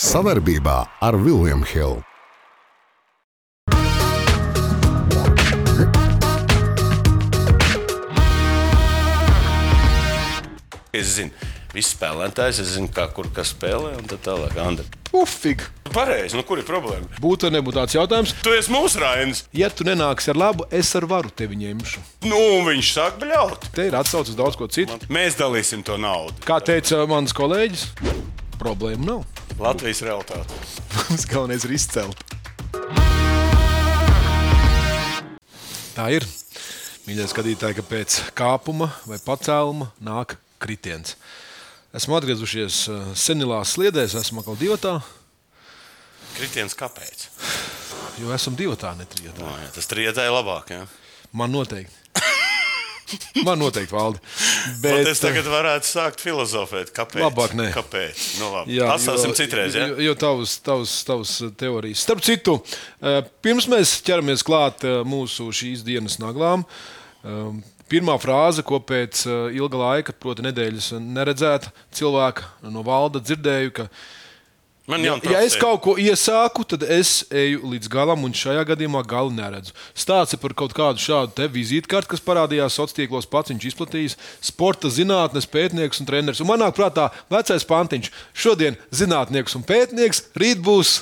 Savarbībā ar Vilniņu Hildu. Es zinu, visi spēlētājs, es zinu, kā kur kas spēlē, un tā tālāk. Andri. Pufīgi. Pareizi, nu kur ir problēma? Būtu vai nebūtu tāds jautājums, Tu esi mūsu rainis. ja tu nenāksi ar labu, es ar varu tevi ņemšu. Nu, viņš sāk bļaut. Te ir atsaucis uz daudz ko citu. Mēs dalīsim to naudu. Kā teica mans kolēģis, problēma nav. Latvijas realitāte. Mums galvenais ir izcelt. Tā ir. Mīļie skatītāji, ka pēc kāpuma vai pacēluma nāk kritiens. Esmu atgriezušies eh, senilās sliedēs, esmu atkal divatā, Kritiens kāpēc? jo esam divatā, ne trijotā. No, jā, tas trietā ir labāk. Jā. Man noteikti. Man noteikti valdi. Bet es tagad varētu sākt filozofēt, kāpēc. Labāk nē. Kāpēc? Nu, labi. Jā, Atstāsim citreiz. Ja? Jo, jo tavs, tavs, tavs teorijas. Starp citu, eh, pirms mēs ķeramies klāt eh, mūsu šīs dienas naglām, eh, pirmā frāze, ko pēc eh, ilga laika, proti, nedēļas neredzēta cilvēka no valda dzirdēju, ka, Man ja, jau ja es kaut ko iesāku, tad es eju līdz galam, un šajā gadījumā galu neredzu. Stāsti par kaut kādu šādu te vizītkarti, kas parādījās sociālos tīklos, pats viņš izplatījis. Sporta zinātnes pētnieks un treneris. Un manā prātā vecais pantiņš. Šodien zinātnieks un pētnieks, rīt būs.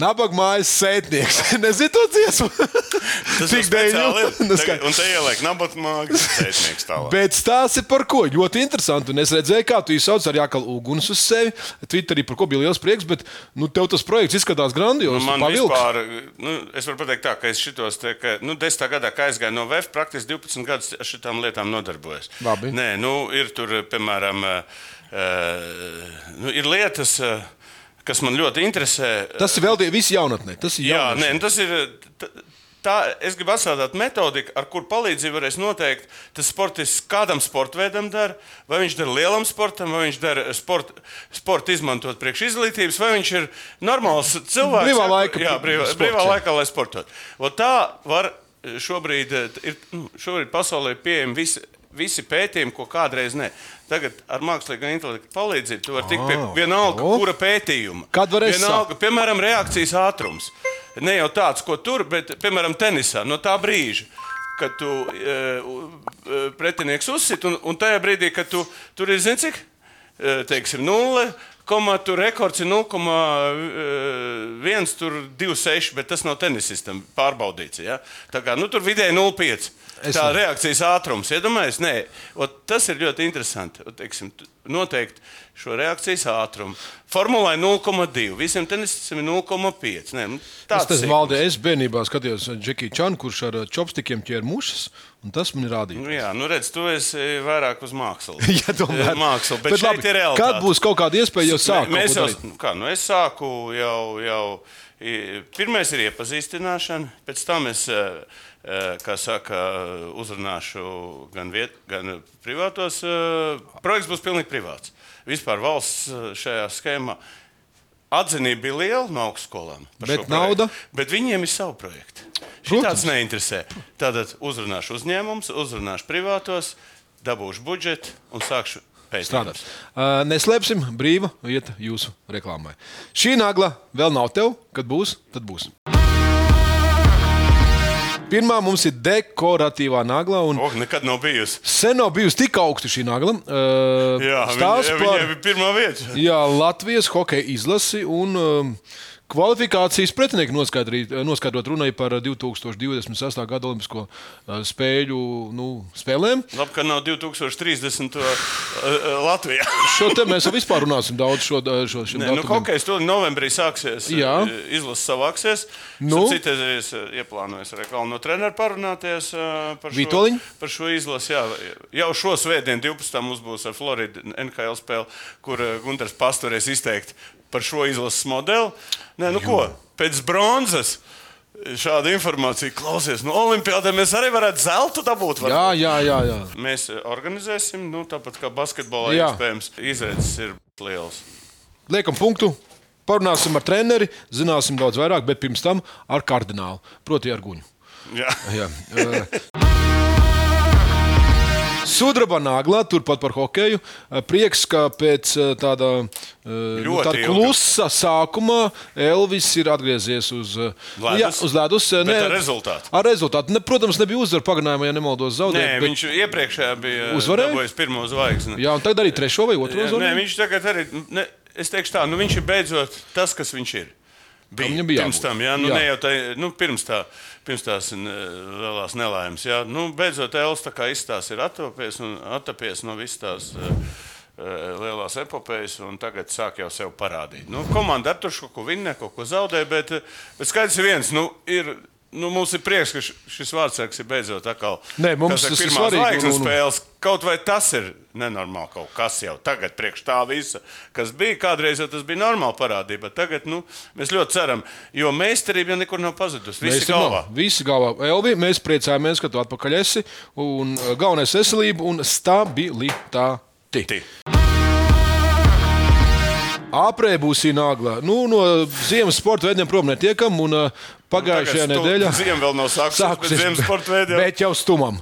Nabaga mājas sētnieks. Nezinu to dziesmu. Tas ir speciāli. Tagad- Un te ieliek nabaga mākslas pētnieks tālāk. Bet stāsti par ko? Ļoti interesanti. Un es redzēju, kā tu izsauc ar jākalu uguns uz sevi. Twitterī par ko bija liels prieks, bet nu, tev tas projekts izskatās grandios. Nu, man pavilks. vispār, nu, es varu pateikt, tā, ka es šitos, te, ka, nu, desmitā gadā, kad aizgāju no VF, praktiski 12 gadus šitām lietām nodarbojos. Labi. Nē, nu, ir tur, piemēram, uh, nu, ir lietas, uh, kas man ļoti interesē. Tas ir vēl visi jaunatnē. Tas ir Jā, jaunieši. nē, nu, tas ir. Tā, es gribu atstāt metodiku, ar kuru palīdzību varēs noteikt, tas sportists kādam sporta veidam dara, vai viņš dara lielam sportam, vai viņš dara sporta, sporta izmantot priekš izglītības, vai viņš ir normāls cilvēks. Brīvā laika jā, brīvā, sports, brīvā laikā, lai sportot. O tā var šobrīd, eh, ir, nu, šobrīd pasaulē pieejami visi, visi pētījumi, ko kādreiz ne. Tagad ar mākslīgā intelekta palīdzību tu vari tikt pie Ah, vienalga, o. kura pētījuma. Kad varēs Vienalga, piemēram, reakcijas ātrums. Ne jau tāds, ko tur, bet, piemēram, tenisā no tā brīža. Kad tu e, e, pretinieks uzsit, un, un tajā brīdī, kad tu tur ir, zini, cik, e, teiksim, nulle, komā tur rekords ir 0,1, tur 2,6, bet tas nav tenisistam pārbaudīts. Ja? Tā kā nu, tur vidēji 0,5. Es Tā ne- reakcijas ātrums, iedomājieties, nē, Ot, tas ir ļoti interesanti. Ot, teiksim, t- noteikt šo reakcijas ātrumu. Formulā ir 0,2, visiem tenisistiem ir 0,5. Nē, nu, Es tāds tas ir. valdē, es bērnībā skatījos Džekiju Čanu, kurš ar uh, čopstikiem ķēra mušas, un tas man ir rādījis. Nu, jā, nu redz, tu esi vairāk uz mākslu. Jā, tomēr. Mākslu, bet, bet labi, ir realitāte. Kad būs kaut kāda iespēja jau sākt? Mē- Mēs jau, kā, nu es sāku jau, jau. Pirmais ir iepazīstināšana, pēc tam es, eh, eh, saka, uzrunāšu gan, viet, gan privātos. eh, Projekts būs pilnīgi privāts. Vispār valsts šajā schēmā. Atzinība bija liela no augstskolām. Bet nauda? Bet viņiem ir savi projekti. Šis neinteresē. Tātad uzrunāšu uzņēmumus, uzrunāšu privātos, dabūšu budžetu un sākšu. Strādāt. Uh, neslēpsim, brīva vieta jūsu reklāmai. Šī nagla vēl nav tev, kad būs, tad būs. Pirmā mums ir dekoratīvā nagla. Oh, nekad nav bijusi. Sen nav bijusi tik augsta šī nagla. Uh, Jā, viņai bija pirmā vieta. jā, Latvijas hokeja izlasi un um, kvalifikācijas pretinieki noskaidrot runai par 2026. gada Olimpisko uh, spēļu nu, spēlēm. Labi, ka nav 2030. uh, uh, Latvijā. Šo te mēs jau vispār runāsim daudz šo, šo, šo Nē, nu, hokejs to novembrī sāksies. Jā. Izlases savāksies. Nu? Citādi es ieplānoju ar Kalnu no treneru parunāties par šo, par šo izlasi. Jā, jau šo svētdienu, 12. mums būs ar Floridu NHL spēle, kur uh, Gunārs Pastorēs izteikt par šo izlases modeli. Nē, nu ko, pēc bronzas. Šāda informācija, klausies, no Olimpijādē mēs arī varētu zeltu dabūt. varbūt? Jā, jā, jā. jā. Mēs eh, organizēsim, nu, tāpat kā basketbolā, iespējams, izredzes ir liels. Liekam punktu. Parunāsim ar treneri, zināsim daudz vairāk, bet pirms tam ar kardinālu, proti, ar guņu. Jā. Jā. Sudraba nāglā, turpat par hokeju. Eh, Prieks, ka pēc eh, tāda, eh, nu, ilga. klusa sākuma Elvis ir atgriezies uz Ledus? Jā, uz ledus. Bet ar rezultātu? Ar rezultātu. Ne, protams, nebija uzvara pagarinājumā, ja nemaldos Nē, zaudēt. bet- viņš iepriekšējā bija Uzvarēja? dabūjis pirmo zvaigzni. Jā, un tagad arī trešo vai otro. Nē, viņš tagad arī, ne, es teikšu tā, nu viņš ir beidzot tas, kas viņš ir. Bija, viņam bija pirms tam, jā, nu, Jā. Ne jau tā, nu, pirms, tā, pirms tās lielās nelaimes. Jā. Nu, beidzot, kā izstāsta ir attopies un attapies no visas tās uh, lielās epopejas, un tagad sāk jau sev parādīt. Nu, komanda ar tur kaut ko vinnē, kaut ko zaudē, bet, uh, bet skaidrs ir viens. Nu, ir, Nu, mums ir prieks, ka šis vārdsargs ir beidzot atkal Nē, mums tas ir pirmā zvaigznes spēles. Kaut vai tas ir nenormāli kaut kas jau tagad, priekš tā visa, kas bija. Kādreiz jau tas bija normāli parādība, bet tagad nu, mēs ļoti ceram, jo meistarība jau nekur nav pazudusi. Visi Mēs galvā. nav. Visi galvā. Elvi, mēs priecājamies, ka tu atpakaļ esi. Un uh, galvenais - veselība un stabilitāte. Ti. Aprē būs nāglā. Nu, no ziemas sporta veidiem prom netiekam. Un, uh, pagājušajā Nu, nedēļā. Ziema vēl nav sākusies, bet ziemas sporta veidiem. Bet jau stumam.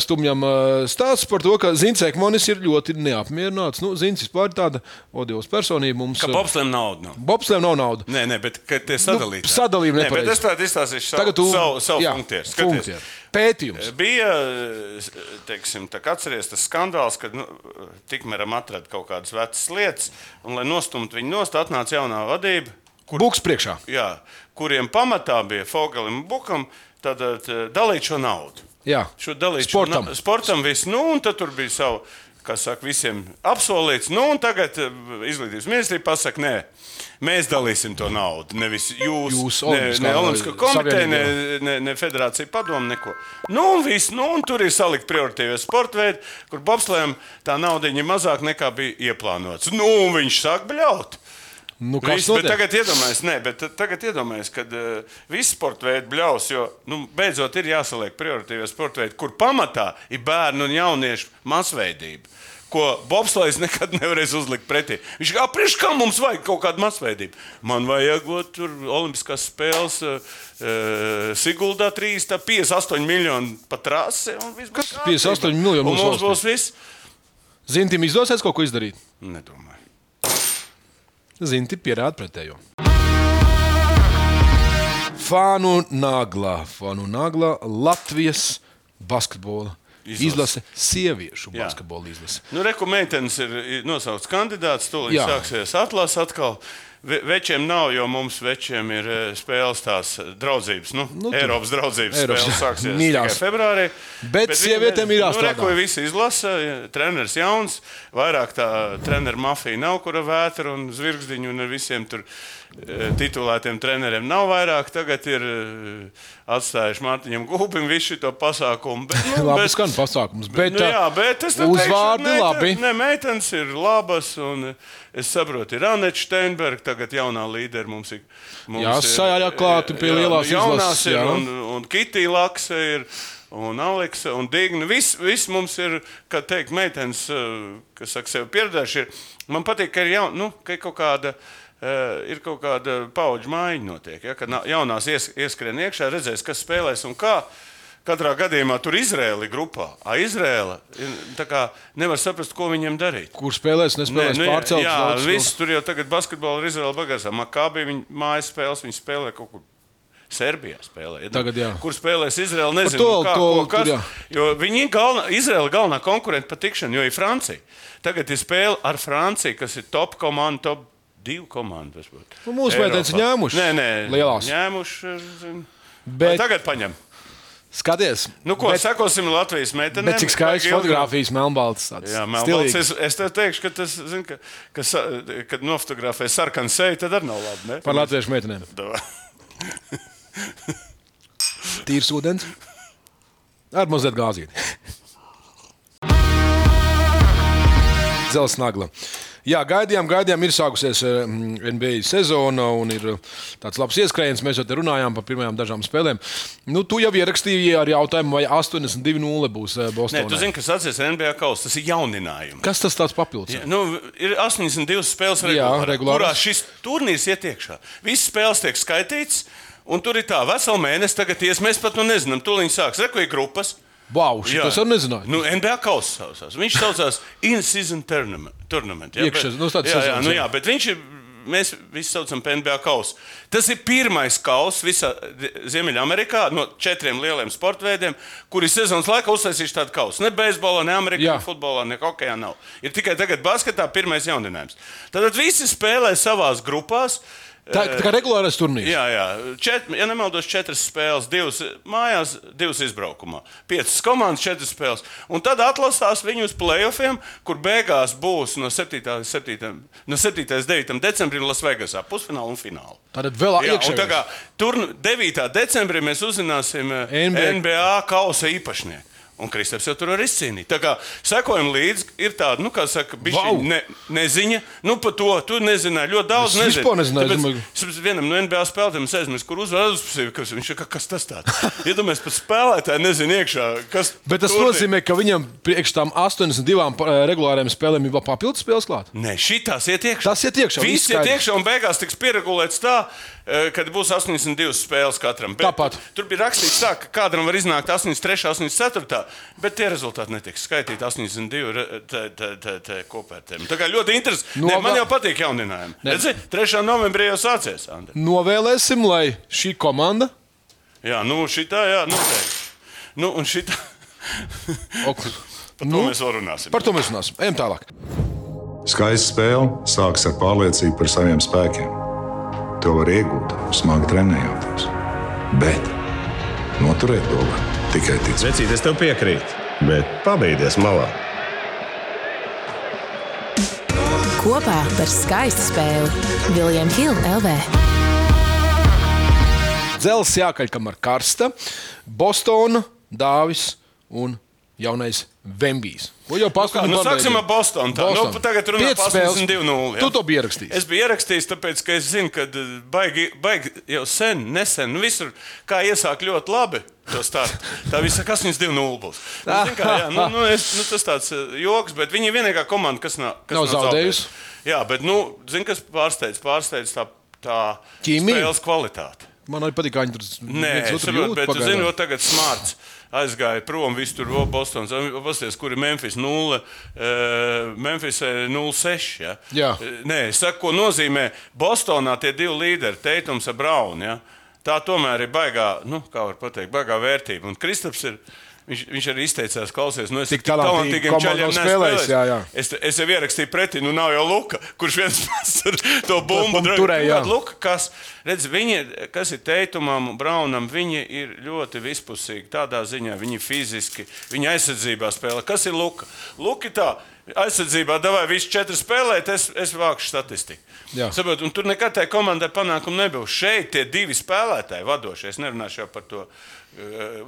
Stumjam stāsts par to, ka Zins Ekmanis ir ļoti neapmierināts. Nu, Zins vispār ir tāda odiola personība. Mums, Ka Bobslēm naudu nav. Bobslēm nav naudas. Nē, nē, bet ka tie sadalīti. Nu, sadalījumi Nē, bet nepareizi. es tādu izstāstīšu savu, tu savu, savu jā, funkciju. Skaties. funkciju. Pētījums. Bija, teiksim, tā atceries tas skandāls, kad nu, tikmēram atrada kaut kādas vecas lietas, un, lai nostumtu viņu nost, atnāca jaunā vadība, kur, Buks priekšā. jā, kuriem pamatā bija Fogelim un Bukam, tad eh, dalīt šo naudu. Jā. Šo dalīt Sportam. Šo, na- sportam viss, nu, un tad tur bija savu, kā saka, visiem apsolīts. Nu, un tagad eh, izglītības ministrija pasaka, nē, mēs dalīsim to naudu. Nevis jūs, Jūs, ne, Olimpiskā ne Olimpiskā komiteja, ne, ne, ne federācija padomu, neko. Nu, un viss, nu, un tur ir salikt prioritīvie sporta veidi, kur bobslēm tā nauda ir mazāk nekā bija ieplānots. Nu, un viņš sāk bļaut. Nu, kas Viss, tagad iedomājieties, ne, bet tagad iedomājieties, ka uh, visi sporta veidi bļaus, jo nu, beidzot ir jāsaliek prioritīvie sporta veidi, kur pamatā ir bērnu un jauniešu masveidība. Ko Bobslēgs nekad nevarēs uzlikt pretī. Viņš kā priekš, kā mums vajag kaut kādu masveidību. Man vajag ot, tur Olimpiskās spēles, uh, uh, Siguldā 3, 58 miljoni pat trasi. Kas 58 miljoni mūsu mums būs viss? Zintim izdosies kaut ko izdarīt. Nedomāju. Zinti pierāda pretējo. Fānu Nāglā, Fānu Nāglā Latvijas basketbola Izlase. izlase, sieviešu Jā. basketbola izlase. Nu, meitenes ir nosaukts kandidāts. Tūlīt Jā. sāksies atlases atkal. Ve- Večiem nav, jo mums večiem ir eh, spēles tās draudzības, nu, Nu, Eiropas draudzības Eiropas, spēles jā. sāksies Mīļās. tikai februārī. Bet sievietēm ir jāstrādā. Nu, Reku visi izlasa, treneris jauns, vairāk tā treneru mafija nav, kura vētra un zvirgzdiņu un ar visiem tur eh, titulētiem treneriem nav vairāk. Tagad ir eh, atstājuši Mārtiņam Gulbim visu šo pasākumu. Bet, nu, Labi, bet- skan pasākums, bet, nu, jā, bet es uzvārdi teikšu, labi. Nē, meitenes ir labas. Un, es saprotu, ir Anna Steinberga, tagad jaunā līdera mums ir. Mums Jā, ir- Sajā klāti pie lielās jaunās izlases, ir, jā. un, un Kitija Laksa ir. Un Aleksa un Digna. Viss vis mums ir, kā teikt, meitenes, eh, kas saka, sev pieredzējuši. ir. Man patīk, ka ir, jaun, nu, ka ir kaut kāda. Uh, ir kaut kāda paudžu maiņa, notiek, ja, kad jaunās ies, ieskrien iekšā, redzēs, kas spēlēs un kā. Katrā gadījumā tur Izraēla ir grupā. A, tā kā nevar saprast, ko viņiem darīt. kur spēlēs, nespēlēs jā, pārcelt. jā, daudz- viss tur jau tagad basketbolā ir Izraēla bagāžā. Makābī viņa mājas spēles, viņa spēlē kaut kur. Serbijā spēlē. ja? Tagad jā. Kur spēlēs Izraela? Nezinu, to- kā, to- ko, kas, tur viņi ir galvenā, Izraela galvenā konkurenta par tikšanu, jo ir Francija. Tagad ir spēle ar Franciju, kas ir top komanda, top divu komandu. Nu, mūsu Eiropā. ņēmušas. Nē, nē, Lielās. Ņēmuši. zin. Bet- Tagad paņem. Skaties, Nu, ko bet, sakosim Latvijas bet cik ilgāk. fotografijas melnbalts. Jā, Melnbalts, es, es tev teikšu, ka tas, zin, ka, ka, kad nofotografē sarkanu seju, tad arī nav labi. Ne? Par latviešu meitenēm. Tīrs ūdens. Ar mazliet gāzīti. Zelsa nagla. Jā, gaidījām, gaidījām, ir sākusies eh, NBA sezona un ir eh, tāds labs ieskrējiens. Mēs jau te runājām par pirmajām dažām spēlēm. Nu, tu jau ierakstīji ar jautājumu, vai 82-0 būs eh, Nē, Bostonā. tu zini, kas atceras NBA kausa, tas ir jauninājums. Kas tas tāds papildus? Ja, nu, ir 82 spēles Jā, regulārā, regulāras. kurā šis turnīrs iet iekšā. Visas spēles tiek skaitītas, un tur ir tā vesela mēnesis, tagad ies, mēs pat nu nezinām, tūlīt sāks. Reku ir grupas. Wow, es arī nezināju. Nu, NBA kausa saucās. Viņš saucās In-Season Tournament. tournament ja? Iekšā- bet- nu, jā, jā, nu, jā. jā, bet viņš ir. Mēs visi saucam par NBA kausu. Tas ir pirmais kauss visā Ziemeļamerikā no četriem lieliem sporta veidiem, kuri sezonas laikā uztaisījuši tādu kausu. Ne beisbolā, ne Amerikā, Jā. ne futbolā, ne hokeja nav. Ir tikai tagad basketā pirmais jauninājums. Tad visi spēlē savās grupās. Tā, tā kā regulārais turnīrs. Jā, jā. Čet, ja nemaldos, četras spēles, divas mājās, divas izbraukumā. Piecas komandas, četras spēles. Un tad atlasās viņu uz playoffiem, kur beigās būs no 7. līdz 7. No 7. līdz 9. decembrim Lasvegasā pusfināla un fināla. Tātad vēl kā tur 9. decembrī mēs uzzināsim NBA. NBA kausa īpašnieku. Un Kristaps jau tur var izcīnīt. Tā kā sekojam līdzi, ir tāda, nu, kā saka, bija Vau! ne, neziņa. Nu, par to tu nezināji. Ļoti daudz Es nezinu. nezināju, es Tāpēc domāju- Es saprotu, vienam no NBA spēlētājiem aizmirsu, kur uzvarēs. Kas, viņš ir kas tas tāds? Iedomājieties, pat spēlētāji nezina iekšā, kas Bet tas tur ir. nozīmē, ka viņam priekš tām 82 pa- regulāriem spēlēm ir vēl papildus spēles klāt. Nē, šitās iet iekšā. Tas iet iekšā, viss iet iekšā un beigās tiks pieregulēts tā, kad būs 82 spēles katram. Bet Tāpat. Tur, bija rakstīts tā, ka kādam var iznākt 83, 84, bet tie rezultāti netiks skaitīti 82 re- te- te- te- te kopvērtējumu. Tā kā ļoti interesanti. No- No, man jau patīk jauninājumi. Redzi, 3. novembrī jau sācies. Andri. Novēlēsim, lai šī komanda. Jā, nu šitā, jā, noteikti. Nu, un šitā, par to Nu, mēs vēl runāsim. par to mēs runāsim. Ejam tālāk. Skaista spēle sākas ar pārliecību par saviem spēkiem. To var iegūt, smagi trenējoties. Bet noturēt to var tikai ticēt. Vecīt, es tev piekrītu, bet pabeigties malā. Kopā par skaistu spēli Viljams Hilde LV. Dzels jākaļ, kamēr karsta. Bostona, Dāvis un jaunais Vembijs. Ko jau Kā, pastāstīja? nu, sāksim ar Bostonu. Tā. Boston. Nu, tagad runājam par spēles. 82-0. Tu to biji ierakstījis. Es biju ierakstījis, tāpēc, ka es zinu, ka eh, baigi, baigi jau sen, nesen, nu, visur kā iesāk ļoti labi. Tā viss saka, 8-2-0 būs. Nu, kā, jā, nu, nu, es, nu, tas tāds uh, joks, bet viņi ir vienīgā komanda, kas nav, kas Nav zaudējusi. Jā, bet, nu, zini, kas pārsteidz? Pārsteidz tā, tā Ķīmija? spēles kvalitāte. Man arī patīk, kā viņi tur viens es saprotu, bet tu pagaidām. zini, jo tagad smarts aizgāja prom, viss tur bija Bostonas. Pasties, kur ir Memphis 0, uh, Memphis 06. Ja? Jā. Eh, Nē, es saku, ko nozīmē Bostonā tie divi līderi, Teitums un Braun. Ja? Tā tomēr ir baigā, nu, kā var pateikt, baigā vērtība. Un Kristaps ir. Viņš, viņš arī izteicās, klausies, nu, es Tik tik talantīgi talantīgiem čaļiem spēlējis, jā, jā. Es, es jau ierakstīju pretī, nu nav jau Luka, kurš viens pats tur to bumbu turēja, Luka, kas, redz, viņi, kas ir Teitumam un Braunam, viņi ir ļoti vispusīgi tādā ziņā, viņi fiziski, viņi aizsardzībā spēlē. Kas ir Luka? Luka tā. Aizsardzībā devāja visu četru spēlēt, es, es vākšu statistiku. Un tur nekad tai komandai panākumu nebūs. Šeit tie divi spēlētāji, vadošie, es nerunāšu par to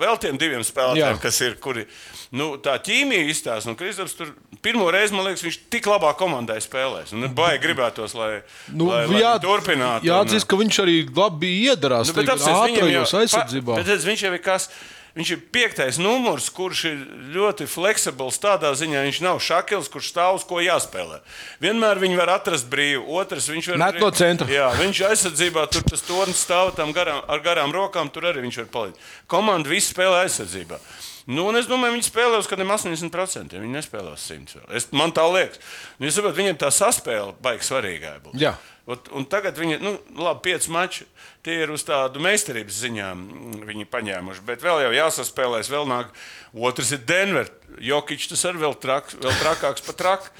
vēl tiem diviem spēlētājiem, Jā. kas ir, kuri nu, tā ķīmija izstāsta. Un Kristaps tur pirmo reizi, man liekas, viņš tik labā komandai spēlēs. Un baigi gribētos, lai, Nu, lai, lai jā, viņi turpinātu. Jāatzīst, ka viņš arī labi iedarās Nu, jau- ātrajos aizsardzībā. Bet, redz, viņš jau ir kas. Viņš ir piektais numurs, kurš ir ļoti fleksibls tādā ziņā. Viņš nav šakils, kurš stāv uz ko jāspēlē. Vienmēr viņi var atrast brīvu. Otrs, viņš var Met no centra. Jā, viņš aizsardzībā tur tas tornis stāv garām, ar garām rokām. Tur arī viņš var palīdzēt. Komanda visu spēlē aizsardzībā. Nu, es domāju, viņi spēlē uz kādiem 80%. Viņi nespēlē uz 100%. vēl. Es, man tā liekas. Nu, es saprotu, viņiem tā saspēle baigs svarīgā. Ot, un tagad viņi, nu, labi, pieci mači, tie ir uz tādu meistarības ziņā mm, viņi paņēmuši. Bet vēl jau jāsaspēlēs, vēl nāk. Otrs ir Denver. Jokic tas arī vēl, trak, vēl trakāks par traku.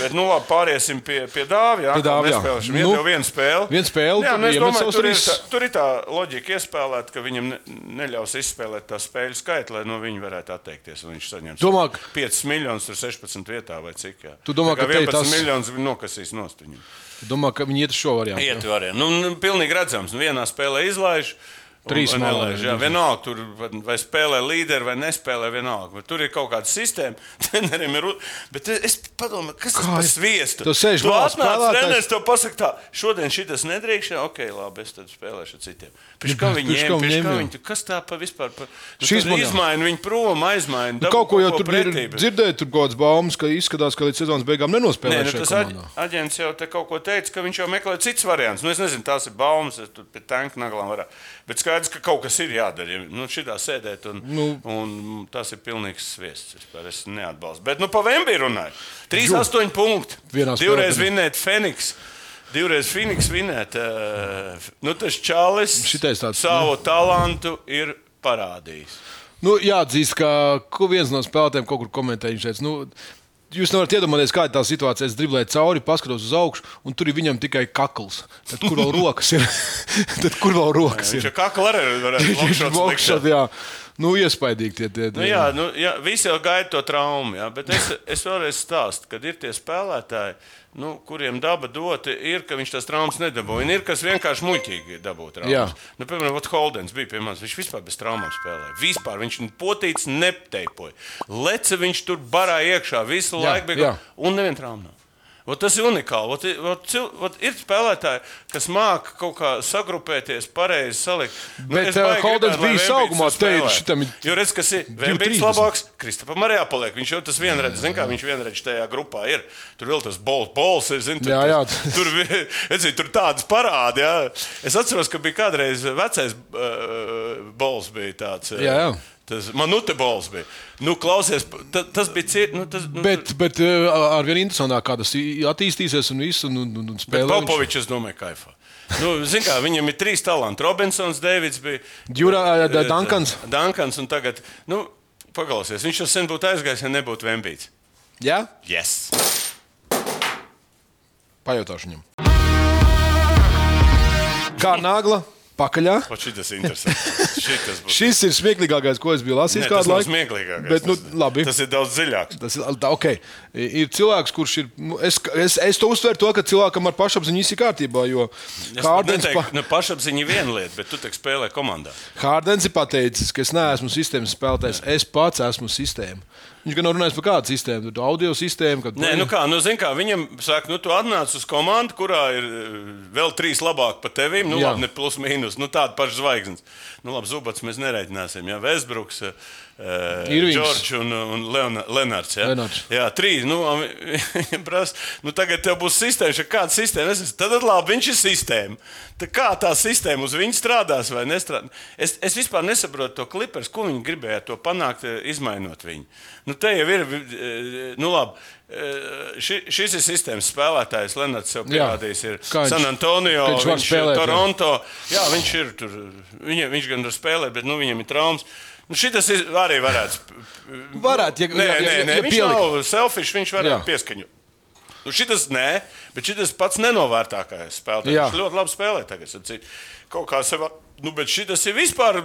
Bet, nu, labi, pāriesim pie, pie dāvja. Pie Dāvja, jā. Nespēlēsim. Nu, Nu, jau viena spēle. viena spēle, Jā, nu, es domāju, tur, ir tā, tur ir tā loģika iespēlēt, ka viņam ne, neļaus izspēlēt tā spēļu skaitu, lai no viņa varētu atteikties. Viņš saņems Domā, ka- 5 miljonus, tur 16 vietā vai cik. Jā. Tu domā, ka te 11 tas- miljonus nokasīs nost viņu. Domāju, ka viņi iet uz šo variantu. Iet variantu. Nu, pilnīgi redzams, nu, vienā spēlē izlaiž. un- Trīs nelaiž. jā. Vienalga, tur vai spēlē līderi vai nespēlē, vienalga. Tur ir kaut kāda sistēma. Trenerim ir. Bet es padomāju, kas tas Kā ir? sviestu? Tu sēž tu atnāc, treneris tev pasaka tā, šodien šitas nedrīkst, ok, labi, es tad spēlēšu citiem. Pēc kā viņi viņi pēc kā viņi, kas tā pa vispār? Pa, nu, tad man izmaina viņu prom, aizmaina. Nu, kaut ko jau tur bija pretī, bet- dzirdēt, tur kaut kādas baumas, ka izskatās, ka līdz sezonas beigām Nē, nenospēlēs. nu, tas aģents jau te kaut ko teica, ka viņš jau meklē citas variantus. Nu, es nezinu, tās ir baumas, es tur pie tanka naglām varētu. Skaidrs, ka kaut kas ir jādara. Nu, šitā sēdēt, un, Nu. un tas ir pilnīgs sviests. Vispār Es neatbalstu. Bet nu, pa Vembiju runāju. 3-8 punkti. Vienā Divreiz spēlē. vinēt Feniks. Divreiz Feniks vinēt. Uh, nu, tas Čālis tāds, savu talantu ir parādījis. Nu, jāatzīst, ka viens no spēlētājiem kaut kur komentēja. Viņš teica, nu, Jūs nevarat iedomāties, kāda ir tā situācija. Es driblēju cauri, paskatos uz augšu, un tur ir viņam tikai kakls. Tad, kur vēl rokas ir? Tad, kur vēl rokas ir? ir kakla arī varētu Viņš jā. Nu, iespaidīgi tie tie. Nu, jā, nu, jā, visi jau gaida to traumu, jā, bet es, es vēlreiz stāstu, ka ir tie spēlētāji, nu, kuriem daba dota ir, ka viņš tās traumas nedabūja. Un ir kas vienkārši muļķīgi dabūja Jā. traumas. Nu, piemēram, Holdens bija pie manis. Viņš vispār bez traumām spēlēja. Vispār viņš potīts nepteipoja. Lece viņš tur barā iekšā visu Jā, laiku, bija, jā. un neviena trauma. Ot, tas ir unikāli. Ot, ot, cil, ot, ir spēlētāji, kas māca kaut kā sagrupēties, pareizi salikt. Bet, es eh, baigi Holdens bija teica, spēlē. šitam ir Jo redz, kas ir 2,30. labāks, Kristapam arī jāpaliek. Viņš jau tas vienreiz, zin kā viņš vienreiz tajā grupā ir. Tur vēl tas bols, bols ir, zin, tur, Jā, jā. tur, redzi, tur tādas parādi, jā. Es atceros, ka bija kādreiz vecais uh, bols bija tāds. eh, Jā, jā. Tas manute bols bija. Nu, klausies, ta, tas bija ciet, nu, tas, nu, Bet, bet eh, ar vien interesantāk, kā tas attīstīsies un viss, un, un, un Popovičs, es domāju, kaifā. Nu, kā, viņam ir trīs talanti. Robinsons, Deivids bija. Djura- eh, Da- Dankans. Dankans un tagad, nu, paklausies, viņš jau sen būtu aizgājis, ja nebūtu Vembīts. Jā, Yes! pajautāšu viņam. Kā nagla, pakaļā. Pat šitas ir. Šitas. Šis ir smieklīgākais, ko es biju lasījis kādu tas laiku. smieklīgākais. Bet, nu, labi. Tas ir daudz dziļāk. Tas ir okay. Ir cilvēks, kurš ir. nu, Es, es, es to uztveru, to, ka cilvēkam ar pašapziņu viss ir kārtībā. Hārdens, pa, nu, pašapziņa ir viena lieta, bet tu taču spēlē komandā. Hārdens ir pateicis, ka es neesmu sistēmas spēlētājs. Es pats esmu sistēma. Viņš gan nav runājis par kādu sistēmu, tad audio sistēmu. Kad Nē, nu kā, nu, zin kā, viņam saka, nu, tu atnāc uz komandu, kurā ir eh, vēl trīs labāki par tevīm. Nu, Jā. labi, ne plus mīnus, nu, tāda paša zvaigznes. Nu, labi, Zubats mēs nereiķināsim. Jā, Vesbruks, Irvings. Džordžs un, un Leona, Lenārds. Jā, Lenārds. jā trīs. Nu, vi- viņam prasa, nu, tagad tev būs sistēma, šeit kāda sistēma. Es esmu, tad labi, viņš ir sistēma. Tā kā tā sistēma uz viņu strādās vai nestrādās? Es, es vispār nesaprotu to klipers, ko viņi gribēja to panākt, eh, izmainot viņu. Nu, te jau ir, eh, nu labi. eh, Ši, šis ir sistēmas spēlētājs. Lenards jau Jā. pierādījis, ir viņš- San Antonio, viņš viņš ir spēlēt, jā. Toronto. Jā, viņš ir tur. Viņa, viņš gan var spēlēt, bet nu, viņam ir traumas. Nu, Šis arī varētu. Varētu, ja- nē, ja- nē, ja- nē, ja viņš pielikt. nav selfish, viņš Jā. varētu pieskaņot. Nu, šis nē, bet šis pats nenovērtākais spēlētājs. Jā. Viņš ļoti labi spēlē tagad. Kaut kā sev, nu, bet šis ir vispār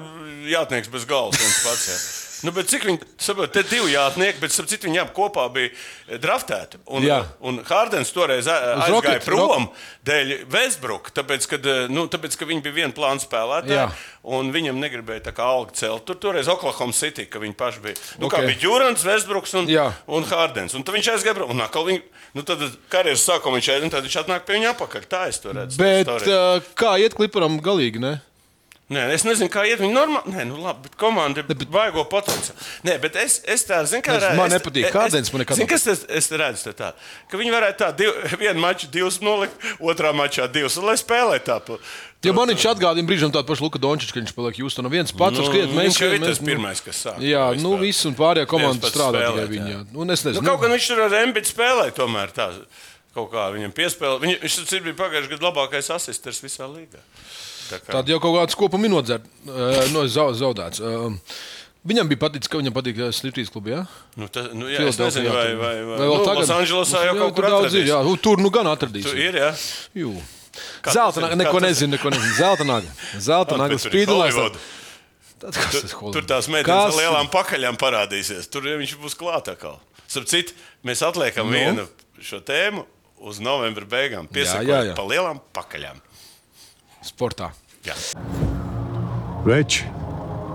jātnieks bez galvas pats. Jā. Nu, bet cik viņi, saprot, te divi jātnieki, bet citu viņi kopā bija eh, draftēti. Un, Jā. un Hārdens toreiz aizgāja Rocket- prom dēļ Vesbruka, tāpēc, kad, eh, nu, tāpēc, ka viņi bija viena plāna spēlētāji. Un viņam negribēja tā kā algu celt. Tur toreiz Oklahoma City, ka viņi paši bija. Nu, okay. Ok. kā bija Jurans, Vesbruks un, Jā. un Hārdens. Un tad viņš aizgāja prom. Un atkal viņi, nu, tad karjeras sākumā viņš aizgāja, un tad viņš atnāk pie viņa apakaļ. Tā es to redzu. Bet storiju. uh, kā iet kliparam galīgi? Ne? Nē, es nezinu, kā iet. Viņi normāli. Nē, nu labi, bet komanda ir baigo potenciālu. Nē, bet es, es tā zinu, kā Es- man nepatīk. Kārdens man nekad Zinu, kas tas es redzu tā. Ka viņi varētu tā, div, vienu maču divus nolikt, otrā mačā divus, lai spēlē tā. Jo man viņš atgādina brīžam tādu pašu Luka Dončiču, ka viņš paliek Hjūstonā viens pats Nu, skriet. Mēs viņš ir tas pirmais, kas sāk Jā, nu viss un pārējā komanda strādā tikai viņa. Un es nezinu, Nu, kaut gan viņš tur ar Embidu spēlēja, tomēr tā. Kaut kā viņam piespēlēja. Viņ, viņš taču bija pagājušajā gadā labākais asistents visā līgā. Kā- Tad jau kaut kāds kopa minūtes no zau- zaudēts. Um, Viņam bija paticis, ka viņam patīk Sliptrīs klubā. Ja? Nu, ta, nu, jā, es Filadelfijā nezinu, vai, tur. vai, vai, Vai vēl nu, tagad? Losandželosā jau kaut kur tur daudz ir. Jā, nu, tur nu gan atradīs. Tu ir, jā. Jū. Kā Zelta nagla, neko kā nezinu, neko nezinu. Zelta nagla. Zelta tur ir spīdulēs. Tad tas Tur Hollywood? tās meitenes ar lielām pakaļām parādīsies. Tur viņš būs klāt atkal. Starp citu, mēs atliekam Nu? vienu šo tēmu uz novembra beigām. jā. pa lielām pakaļām. Sportā. Jā. Veči,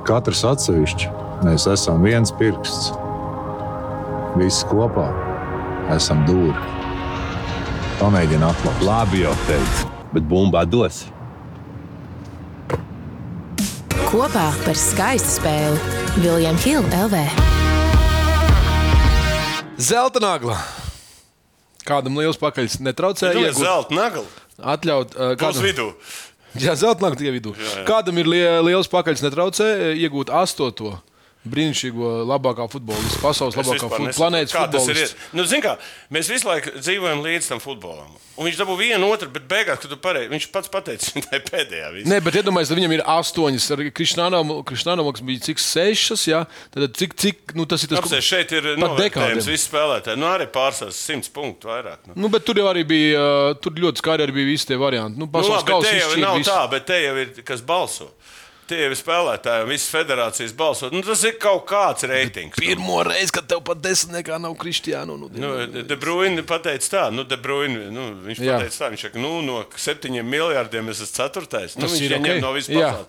katrs atsevišķi, mēs esam viens pirksts. Visi kopā esam dūri. Pamēģini atklāt. Labi jau teicu, bet bumba dos. Kopā par skaistu spēli Viljams Hilde LV. Zelta nagla. Kādam liels pakaļs netraucēja ir iegūt, zelta nagla. atļaut uh, kādam, vidū? Jā, zelta nāk tikai vidū. Jā, jā. Kādam ir lie- liels pakaļs netraucē iegūt astoto brīnišķīgo labākā futbolistu, pasaules Es labākā fut, planētas ies- Nu, kā, mēs visu laiku dzīvojam līdz tam futbolam. Un viņš dabū vienu otru, bet beigās, kad tu pareizi, viņš pats pateica, tā ir pēdējā. Viss. Nē, bet iedomājieties, ka viņam ir astoņas, ar Krišņānam bija cik sešas, jā, tad cik, cik nu, tas ir tas, Apsēs, šeit ir novērtējums visi spēlētāji. Nu, arī pārsvars simts punktu vairāk. Nu. Nu, bet tur jau arī bija, tur ļoti skaidri arī bija visi tie varianti. Nu, Nu, pasaules labi, bet kausa te jau nav visu. tā, bet te jau ir kas balso. Tie jau ir spēlētāji, un visas federācijas balso. Nu, tas ir kaut kāds reitings. nu. Pirmo reizi, kad tev pat desmitniekā nav Kristiānu. Nu, Nu, De Bruyne pateica tā, nu, De Bruyne, nu, viņš Jā. pateica tā, viņš saka, nu, no septiņiem miljardiem es esmu ceturtais. Nu, Tas viņš ir ieņem ok. no visas Jā. pasaules.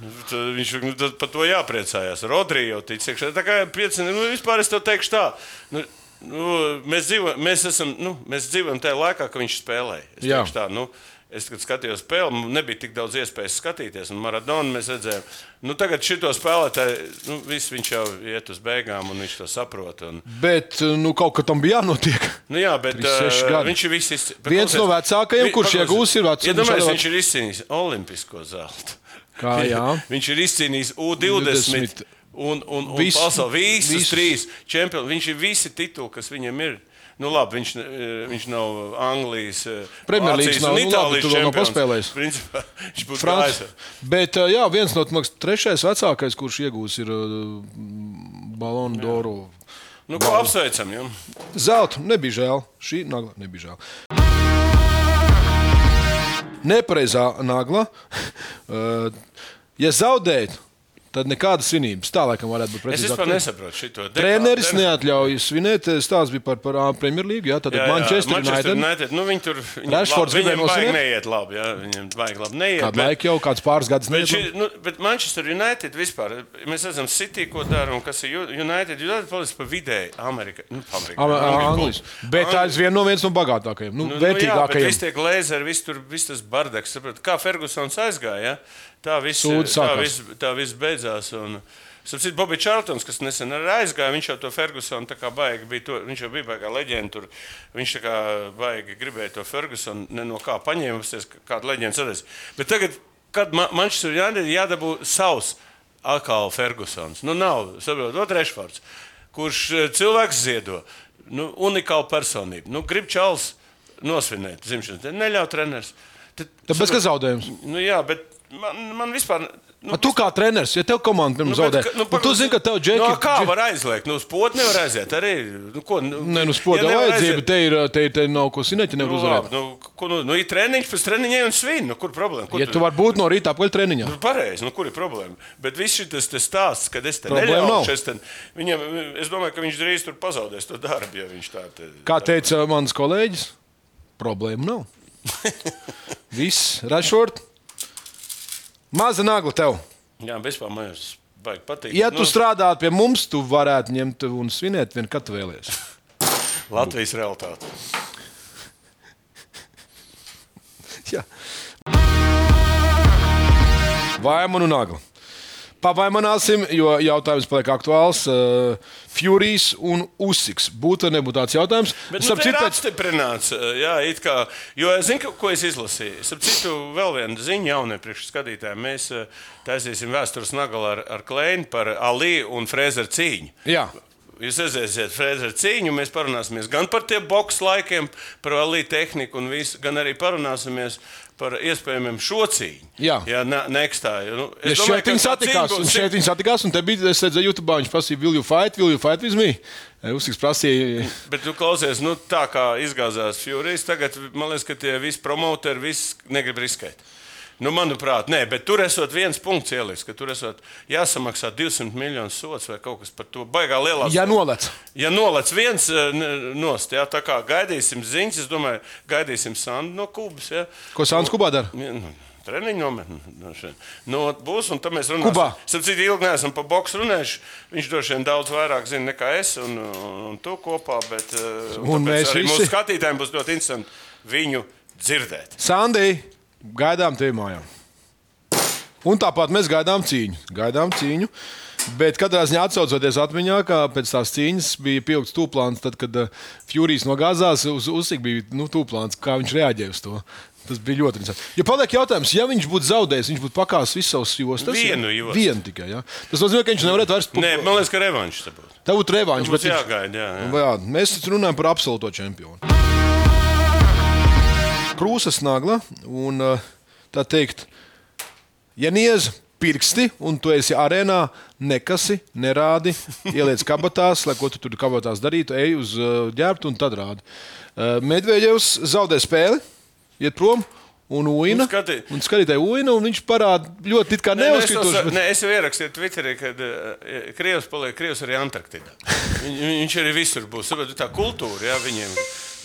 Nu, tad Viņš nu, tad par to jāpriecājās. Rodrija jau tic, iekšā. tā kā pieci, nu, vispār es tev teikšu tā. Nu, nu, mēs, dzīvo, mēs, esam, nu, mēs dzīvojam tajā laikā, kad viņš spēlēja. Es Jā. teikšu tā, nu, Es, kad skatījos spēli, man nebija tik daudz iespējas skatīties. Un Maradonu mēs redzējām, nu, tagad šito spēlētāju, nu, viss viņš jau iet uz beigām, un viņš to saprot. Un, Bet nu, kaut kā tam bija jānotiek. Nu jā, bet 36 uh, viņš ir viss izcīnījis. Viens no vecākajiem, kurš iegūs, ir vecs- Iedomājieties, šādā- viņš ir izcīnījis olimpisko zeltu. Kā, jā. viņš ir izcīnījis U20. 20. Un, un, un pasauli, visus, visus. visus trīs čempioni. Viņš ir visi tituli, kas viņam ir. Nu, labi, viņš, ne- viņš nav Anglijas, eh, Premjerlīgas un nu, labi, Itālijas vēl nav čempions. Principā, viņš būtu Frans. gājis. Bet, uh, jā, viens no tiem trešais vecākais, kurš iegūs, ir Balonu Doru. Nu, ko apsveicam? Ja? Zelta nebija žēl. Šī nagla nebija žēl. Nepareizā nagla. Ja zaudējat, tad nekādas svinības. Tā laikam varētu būt Es precīzāk. vispār nesaprotu šo Treneris neatļauj svinēt. Stāsts bija par, par Premjerlīgu. Jā, tad Manchester Manchester United. United. Nu, viņi tur Rashfords gribēja viņiem baigi nosvinēt? neiet labi. Jā, viņiem baigi labi neiet. Kādu laiku jau, kāds pāris gadus Bet, šī, nezinu. nu, bet Manchester United vispār, mēs redzam, City, ko dara un kas ir United. United paliks pa vidēji Amerikā. Nu, Amerikā, Ama- Angļu Anglis. Bet tā ir viena no viens no bagātākajiem, nu, Nu, nu, jā, bet vērtīgākajiem. viss tiek lēzeri, viss tur viss tas bardaks. saprot, Kā Fergusons aizgāja, ja? Tā viss tā viss beidzās. Un, Sapratu, Bobijs Čārtons, kas nesen aizgāja, viņš jau to Fergusonu baigi bija. To, viņš jau bija baigā leģenda. Tur, viņš kā baigi gribēja to Fergusonu no kā paņēmusies, kāda leģenda sadarbs. Bet tagad, kad man, man šis ir jādara, jādabū savs atkal Fergusons. Nu, nav, saprotiet, otrais vārds, kurš eh, cilvēks ziedo. Nu, unikāla personība. Nu, grib čels nosvinēt dzimšanas dienu, neļauj treneris. Tāpēc, ka zaudējums. Nu, jā, bet man, man vispār. Nu, A, tu kā treneris, ja tev komanda pirms zaudē, bet, nu, tu zini, ka tev nu, džeki. kā var aizliegt? Nu, uz potu nevar aiziet. Arī, nu, ko, nu, Nē, nu, spoda ja nevar vajadzība, te ir, te, ir- te nav ko sinēt, ja nevar Nu, uzvarēt. nu, ko, nu, nu, ir treniņš, pēc treniņa un svin. Nu, kur problēma? Kur Ja tu vari būt no rīta apaļ treniņā. Nu, Pareizi, nu, kur ir problēma? Bet viss šis stāsts, kad es te neļaušu, es, te, viņam, es domāju, ka viņš drīz tur pazaudēs to darbu, ja viņš tā te, Kā teica mans kolēģis, problēma nav. Viss, Rašort. Maza nagla tev. Jā, vispār man baigi patīk. Ja tu strādātu pie mums, tu varētu ņemt un svinēt vien, kad tu vēlies. Latvijas realitāte. Jā. Vai man un nagla? Pavainojāsim, jo jautājums paliek aktuāls. Uh, Furijas un Usiks. Būtu vai nebūtu tāds jautājums? Bet nu, citu, pēc- apstiprināts. Jā, it kā, jo es zinu, ko es izlasīju. Starp citu, vēl viena ziņa jaunie priekšskatītājiem. Mēs eh, taisīsim vēstures nagalu ar, ar Kleinu par Ali un Frēzeru cīņu. Jā. Jūs aiziesiet Frēzeru cīņu, mēs parunāsimies gan par tiem boxe laikiem, par Ali tehniku, un visu, gan arī parunāsimies par iespējamiem šo cīņu. Jā. Jā ne, nekstāju. Nu, Ja domāju, šeit viņi satikās, būs un šeit viņi satikās, un te bija, es redzēju, YouTube, viņš prasīja, will you fight, will you fight with me? Usiks prasīja, Bet, nu, klausies, nu, tā kā izgāzās Furijas, tagad man liekas, ka tie visi promoteri visi negrib riskēt. Nu, manuprāt, nē, bet tur esot viens punkts ielikts, ka tur esot jāsamaksā 200 miljonu sots vai kaut kas par to baigā lielā. ja nolec. Ja nolec viens eh, nost, jā, tā kā gaidīsim ziņas, es domāju, gaidīsim Sandu no Kubas. Jā. Ko Sāns Kubā dara? Nu, Treniņu nometni. no šeit. Nu, būs, un tad mēs runāsim. Kubā. Sapratu, ilgi neesam par boksu runājuši. Viņš droši vien daudz vairāk zina nekā es un, un, un tu kopā. Bet, eh, Un tāpēc mēs arī visi. mūsu skatītājiem būs ļoti interesanti viņu dzirdēt. Sandī, gaidām tevi mājā. Un tāpat mēs gaidām cīņu. Gaidām cīņu. Bet katrā ziņā atcaucoties atmiņā, kā pēc tās cīņas bija pieaugts tūplāns, tad, kad uh, Furijas nogāzās uz uzsik, bija nu, tūplāns, kā viņš reaģēja uz to. Tas bija ļoti interesanti. Ja paliek jautājums, ja viņš būtu zaudējis, viņš būtu pakāpis visus savus jostas. Vienu jostu. Vienu tikai. Ja? Tas nozīmē, ka viņš nevarētu vairs Nē, man liekas, ka revanšs te būtu. Tā būtu revanša. Mums jāgaida, jā, jā. jā, mēs runājam par absolūto čempionu. Krūzes nagla un uh, tā teikt, ja niez pirksti un tu esi arēnā, nekasi, nerādi, ieliec kabatās, lai ko tu tur kabatās darītu, ej uz uh, ģērbtu un tad rādi. Uh, Medveģevs zaudē spēli, iet prom. Un Uina. Un skati- Un skatītāji Uina, un viņš parāda ļoti it kā jau, bet- nē, es jau ierakstīju Twitterī, ka uh, Krievs paliek Krievs arī Antarktidā. Viņ, viņš arī visur būs. Tā kultūra, jā, viņiem.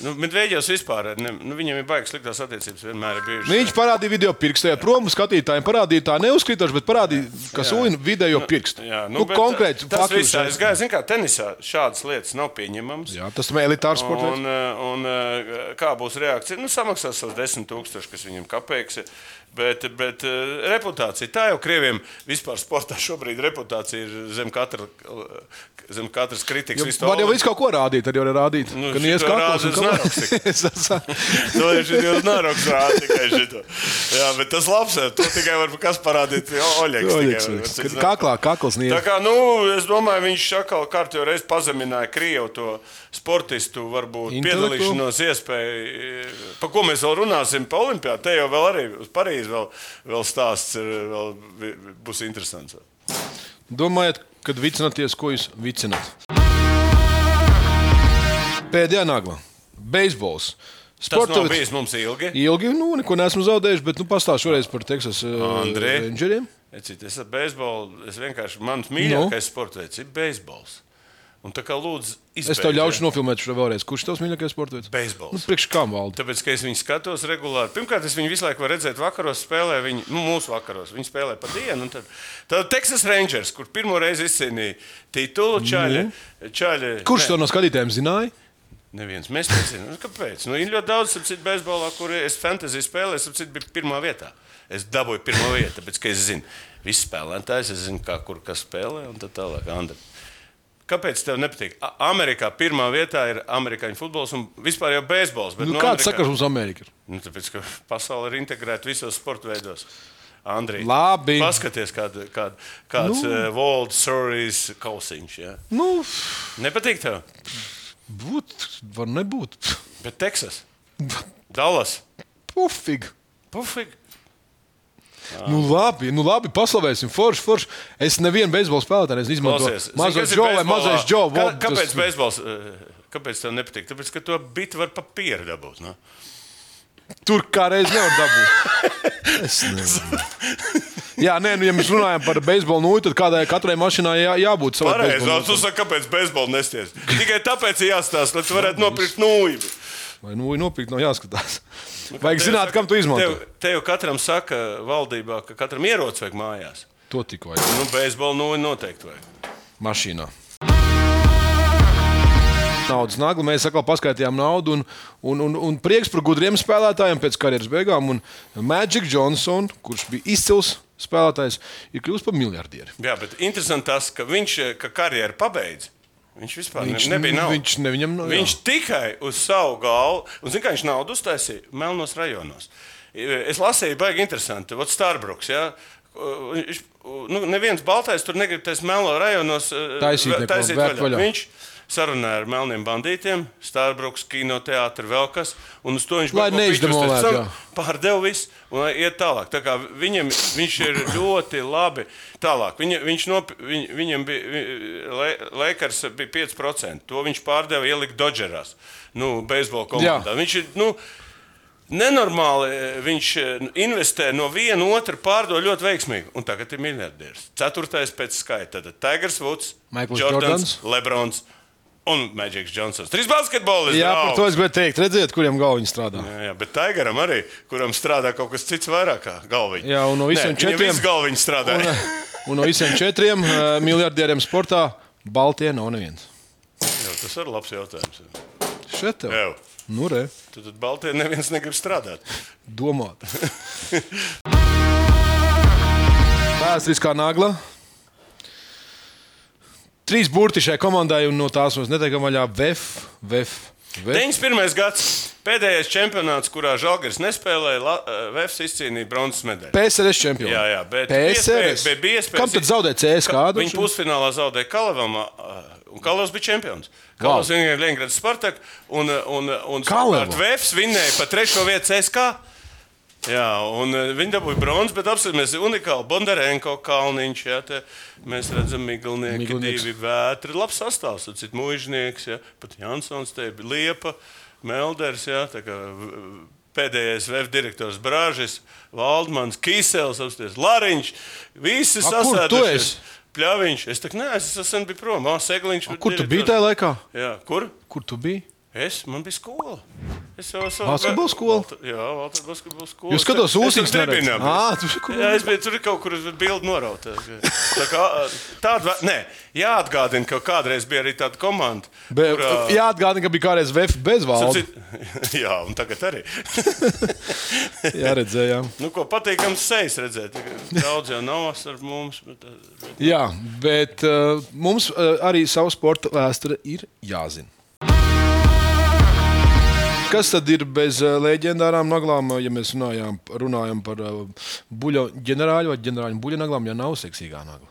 Nu, Medveģevs vispār, ne, nu, viņiem ir baigas sliktās attiecības vienmēr ir bijušas. Viņš parādīja video pirkstu, ja prom skatītājiem parādīja tā neuzkritoši, bet parādīja, kas Uina video pirkstu. Jā, nu, bet konkrēti. Tas faktus viss, es gāju, zinu, kā tenisā šādas lietas nav pieņemamas. Jā, tas ir elitārs sports. Un, eh, un eh, kā būs reakcija? Nu, samaksās savus desmit tūkstošus, kas viņam kapeiks. Bet, bet eh, reputācija, tā jau krieviem vispār sportā šobrīd reputācija ir zem, katra, zem katras kritikas. Var jau visu kaut ko rādīt, arī var rādīt. Nu, ka nies rāda un uz To šis jau naroks rāda tikai šito. Jā, bet tas labs, to tikai var kas parādīt. Oļegs. Oļegs, tikai Kaklā, kakls nies. Tā kā, nu, es domāju, viņš atkal kārtībā reiz pazemināja Krievu to sportistu, varbūt piedalīšanos iespēju. Par ko mēs vēl runāsim? Pa Olimpijā. Te jau vēl arī uz Parīzi vēl, vēl stāsts ir, vēl būs interesants. Domājat, kad vicināties, ko jūs vicināt? Pēdējā nagla - beisbols. Tas nav bijis mums ilgi. Ilgi, nu, neko neesmu zaudējis, bet nu, pastāstīšu šoreiz par Teksas. Rangeriem. Ecīt, Es ar beisbolu, es vienkārši, mans mīļākais no. sports veids ir beisbols. Un tā kā lūdzu, Es tev ļaušu nofilmēt šo vēlreiz. Kurš tavs mīļākais sports veids? Beisbols. Nu, priekš kam valda? Tāpēc, ka es viņu skatos regulāri. Pirmkārt, es viņu visu laiku varu redzēt, vakaros spēlē, viņi, nu, mūsu vakaros. Viņi spēlē pa dienu. Tad, tad Texas Rangers, kur pirmo reizi izcīnīja titulu, čaļi. čaļi Kurš to no skatītājiem zināja? Neviens. Mēs nezinām, nu, kāpēc. Nu, ir ļoti daudz citu beisbolā, kur es fantāziju spēlēju, es citu biju pirmā vietā. Es dabūju pirmo vietu, tāpēc, ka es zinu, visus spēlētājus, es zinu, kā kur kas spēlē un tā tālāk. Andri. Kāpēc tev nepatīk? Amerikā pirmā vietā ir amerikāņu futbols un vispār jau beisbols. Nu, no kāds Amerikā- sakars mums Amerikā? ir? Nu, tāpēc, ka pasaule ir integrēta visos sporta veidos. Andrija, Labi. paskaties, kāda, kāda, kāds Nu. nu. uh, World Series kausiņš. Ja? Nu, Nepatīk tev, būt, var nebūt. bet Teksas, Dallas, Pufīgi. Pufīgi. Nu, labi, nu, labi paslavēsim. Forši, forši. Es nevienu beisbola spēlētāju neizmantoju. Ir Džo vai mazais Džo. Kā, kāpēc tas- beisbols? uh, Kāpēc tev nepatīk? Tāpēc, ka to bitu var papīra dabūt. Nu? Tur kā reiz nevar dabūt. Es nevaru. Jā, nē, nu, ja mēs runājam par beisbolu nūju, tad kādai katrai mašīnai jā, jābūt savai Pareizi, un tu saki, kāpēc beisbolu nesties? Tikai tāpēc ir jāstāsta, lai tu varētu nopirkt nūju. Vai nūju nopirkt, nav jāskatās. Vajag zināt, kam tu izmanto. Tev, tev katram saka valdībā, ka katram ierocis vajag mājās. To tik vajag. Nu, beisbolu nūju noteikti vajag. Mašīnā. Naudas nagla. Mēs atkal paskaidrojām naudu un, un, un, un prieks par gudriem spēlētājiem pēc karjeras beigām. Un Magic Johnson, kurš bija izcils spēlētājs, ir kļuvis par miljardieri. Jā, bet interesanti tas, ka viņš eh, ka karjeru pabeidz. Viņš vispār Viņš nebija naudas. Viņš ne viņam nav. Viņš tikai uz savu galvu, un zina, kā viņš naudu uztaisīja Melnos rajonos. Es lasīju, baigi interesanti. Vot Starbruks, ja? Viņš, nu, neviens baltais tur negrib taisīt Melno rajonos. eh, Taisīt taisīt vērt vaļā. Viņš sarunāja ar melniem bandītiem, Starbruks, kinoteātris, vēl kas. Un uz to viņš piķus, jā. Pārdeva visu un iet tālāk. Tā kā viņam, viņš ir ļoti labi. Tālāk. Viņa, viņš nop, viņ, viņam bija Lakers bija 5%. To viņš pārdeva ielikt Dodgerās, nu, beisbola komandā. Jā. Viņš ir. Nu, Nenormāli eh, viņš eh, investē no viena otru, pārdod ļoti veiksmīgi. Un tagad ir miljardieris. Ceturtais pēc skaita. Tad Tigers Woods, Maikls Jordans, Lebrons un Magics Johnsons. Trīs basketbolisti. Jā, par to es gribēju teikt. Redziet, kuriem galviņš strādā. Jā, jā, bet Tigeram arī, kuram strādā kaut kas cits vairāk kā galviņa. Jā, un no visiem Nē, četriem- galviņš strādā. Un, un no visiem četriem uh, miljardieriem sportā Baltijā nav neviens. Jā, tas ir labs jautājums. Šeit tev. Jā. Nu, re, Tad, tad Baltijā neviens negrib strādāt. domāt. Vēsturiskā nagla. Trīs burti šai komandai, un no tās mēs neteikam vaļā VF. VF. VF. 91. gads pēdējais čempionāts, kurā Žalgars nespēlēja, eh, Vēfs izcīnīja bronzas medaļu. PSRS čempions. Jā, jā, bet PSRS. bija bija iespējas- Kam tad zaudēja CS kādu? Viņa pusfinālā zaudēja Kalavam, un Kalavs bija čempions. Kalavs wow. viņa Leningrads Spartak, un, un, un savukārt Vēfs vinnēja pa trešo vietu CSK. Jā, un uh, viņi dabūja bronzu, bet apskatieties, unikāli Bondarenko kalniņš. Jā, te mēs redzam, Miglinieki, Miglinieks. divi vētri, labs sastāvs, un cits mužnieks, jā, pat Jansons, te bija Liepa, Melders, jā, tā kā pēdējais VF direktors Brāžis, Valdmans, Kīsels, apskatieties, Lariņš, visi sasēdušies. esi? Pļaviņš, es tā neesmu, es sen biju prom. A, Kur tu biji tajā laikā? Jā, kur? Kur tu biji? Es, man bija skola. Es jau esmu Basketbola skola? Jā, Valter basketbola skola. Jūs skatos Es tur ūsīs tribīnā neredz. biju. Ā, tu kur? Jā, es biju tur kaut kur uz bildi norauta. Tā kā tāda, nē, jāatgādina, ka kādreiz bija arī tāda komanda. Be, kurā- Jā, atgādini, ka bija kādreiz VF bez valdes. Jā, un tagad arī. Jā, redzējām. nu, ko patīkams sejas redzēt. Daudz jau nav ar mums. Bet, bet... Jā, bet uh, mums uh, arī savu sporta vēsture ir jāzina. Kas tad ir bez uh, leģendārām naglām, uh, ja mēs runājām, runājam par uh, buļbuļsāļu ģenerāļu vai ģenerāļu buļbuļsāļu, ja nav seksīgā nagla?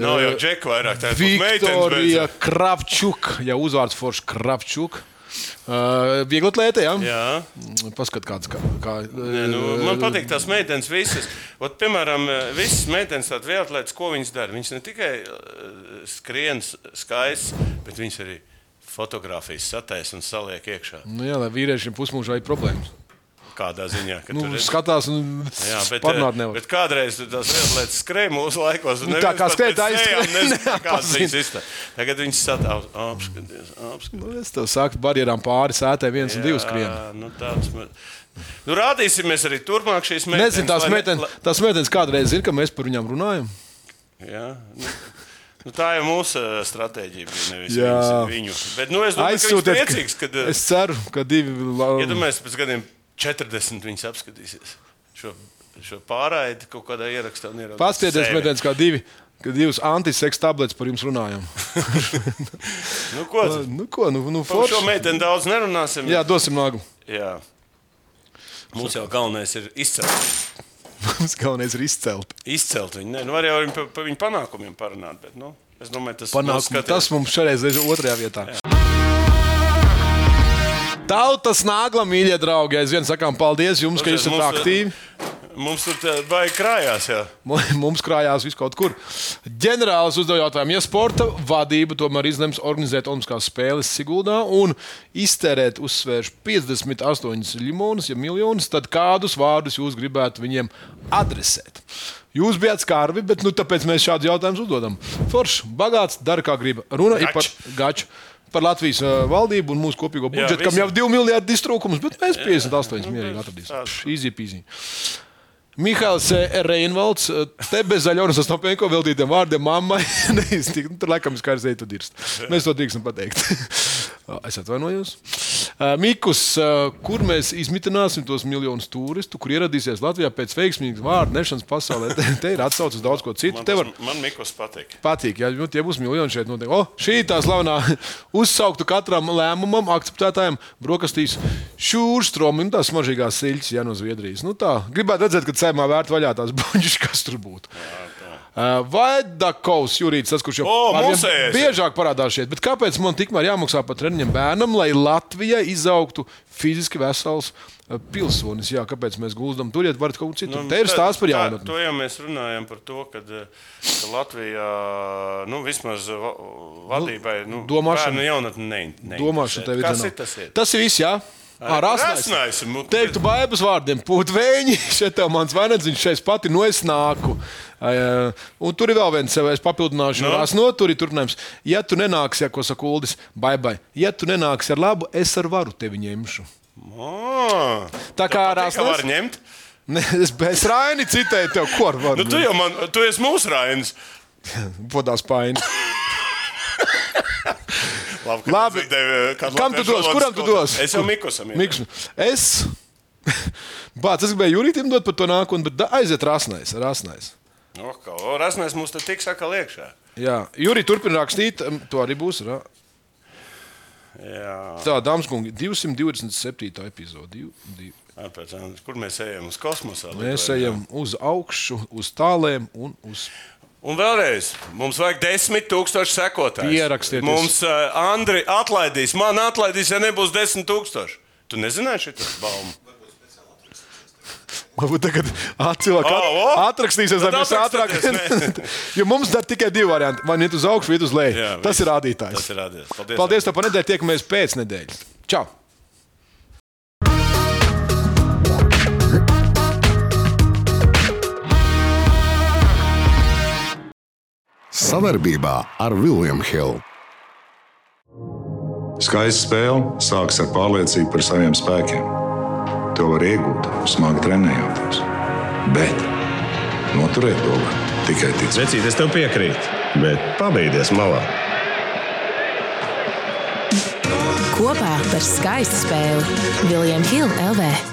Nav jau džeku vairāk. Tā ir Viktorija Kravčuk, ja uzvārds Foršs Kravčuk. Uh, Viegli atlētē, jā? Jā. Paskat, kāds kā. kā Nē, nu, man patīk tās meitenes visas. Ot, piemēram, visas meitenes tādas vieglas, ko viņas dara. Viņas ne tikai skrien s- skaistas, bet viņas arī fotografijas sataisa un saliek iekšā. Nu, jā, lai vīriešiem pusmūžā ir problēmas. Kādā ziņā, Nu, tur ir. skatās, un Jā, bet, eh, nevar. bet kādreiz tās lietas skrēja mūsu laikos. Nu, tā kā skrēja, pēc tā sejām izskrēja. nezina, Kādas Nepazina. viņas izstāsta. Tagad viņas satāv, apskaties, apskaties. Nu, Es tev saku, barjerām pāri sētē viens un divs skrien. Jā, Nu, tāds, nu, rādīsimies arī turpmāk šīs meitenes. Nezinu, tās ne- meitenes, lai- tās meitenes kādreiz zina, ka mēs par viņām runājam. Jā, nu, nu, tā jau mūsu ā, stratēģija bija. Viņu. Bet nu, es domāju, ka viņš Aizsūtiet, ir priecīgs, kad ā, Es ceru, ka divi. la- iedomājamies pēc gadiem 40 viņas apskatīsies šo, šo pārraidi kaut kādā ierakstā. sevi. meitenes, kā divi. Kad divas antiseks tabletes par jums runājam. Nu, ko, nu, ko, nu, nu Par šo meiteni daudz nerunāsim. Jā, dosim nagu. Jā. Mums jau galvenais ir izcelt, Mums galvenais ir izcelt. izcelt viņu. Nē, nu, var jau par, par viņu panākumiem parunāt. Bet, nu, es domāju, tas Panākumu. mūsu Tas mums šoreiz ir otrajā vietā. Tautas nāgla, mīļie draugi, aizvien sakām paldies jums, ka Klausies, esat aktīvi. Mums tur baigi krājās. Jā. Mums krājās viss kaut kur. Ģenerālis uzdeva jautājumu, ja sporta vadība tomēr izlems organizēt Olimpiskās spēles Siguldā un iztērēt uzsvērš 58 limonus, ja miljonus, tad kādus vārdus jūs gribētu viņiem adresēt? Jūs bijat skarbi, bet nu, tāpēc mēs šādus jautājumus uzdodam. Foršs, bagāts, dara kā grib. Runa ir par gaču. Par Latvijas valdību un mūsu kopīgo budžetu, kam visi. jau ir 2 miljardi iztrūkums, bet mēs 58 mierīgi atradīsim. Easy peasy. Mihāls Reinvalds, te bez zaļonas Ostopenko veltītiem vārdiem mammai. neiztikt. Nu, Tur laikam ka tu dirst. Mēs to drīkstam pateikt. es atvainojos. Mikus, uh, kur mēs izmitināsim tos miljonus turistu, kur ieradīsies Latvijā pēc veiksmīgas vārdu nešanas pasaulē? Te, ir atsaucis uz daudz ko citu. Man, Te var tas, man Mikls patīk. patīk, ja nu, tie būs miljoni šeit. Notiek. O, šī tā slavenā uzsauktu katram lēmumam, akceptētājam, brokastīs šūrstromam, tās smaržīgās siļķis, ja no Zviedrijas. Nu, tā. Gribētu redzēt, kad sēmā vērt vaļā tās buļbuļsāļas, kas tur būtu. Uh, Vai Dakovs, Jurīts, tas, kurš jau O, arvien mūsējais! biežāk parādās šeit, bet kāpēc man tikmēr jāmaksā par treniņiem bērnam, lai Latvija izaugtu fiziski vesels pilsonis? Jā, kāpēc mēs gūstam turiet, varat kaut ko citu? Nu, Te ir tā- stāsts par jaunatni. To jau mēs runājam par to, ka, ka Latvijā nu, vismaz va- vadībai nu, domāšana- bērnu jaunatni ne, ne Domāšana tev ir. Kas ir tas? Ir? Tas ir viss, jā. Rasnais. Teiktu baibas vārdiem, pūt vēņi, šeit tev mans vainagdziņš, šeit pati no es nāku. Uh, un tur ir vēl viens savais papildināšana. Nu? No? No, tur ir turpinājums. Ja tu nenāksi, ja ko saka Uldis, baibai, ja tu nenāksi ar labu, es ar varu tevi ņemšu. O, Tā kā ka Rasnais- var ņemt. Ne, es bez raini citēju tev, ko ar varu. Nu, tu jau man, tu esi mūsu rainis. podās paini. Labi, Labi. devi, kādu Kam tu dos? Kuram tu dos? Es jau Mikusam. Miks, es. Bāc, es gribēju Jurītam dot par to nākotni, bet aiziet rasnais. rasnais. Oh, kā Rasnēs mums te tiks atkal iekšā. Jā, Jurija, turpina rakstīt, to arī būs. Ra? Jā, Tā, dāmas un kungi, 227. epizode. Div, div. Kur mēs ejam uz kosmosu? Mēs ejam uz augšu, uz tālēm un uz. Un vēlreiz, mums vajag desmit tūkstoši sekotāju. Pierakstieties. Mums uh, Andri atlaidīs, man atlaidīs, ja nebūs desmit tūkstoši. Tu nezināji šo baumu? Varbūt tagad cilvēki O, o! atrakstīsies, lai mēs ātrāk. atrakstieties, jo mums dar tikai divi varianti. Vai nu iet uz augšu, vai uz leju. Jā, Tas ir. Tas ir rādītājs. Paldies. Paldies, tev par nedēļu. Tiekamies pēc nedēļas. Čau! Savarbībā ar Vilnius Hilu. Skaista spēle sākas ar pārliecību par saviem spēkiem. To var iegūt, smagi trenējoties. Bet noturēt to var tikai ticēt. Vecīt, es tev piekrītu, bet pabeigties malā. Kopā par skaistu spēli Viljams Hilde LV.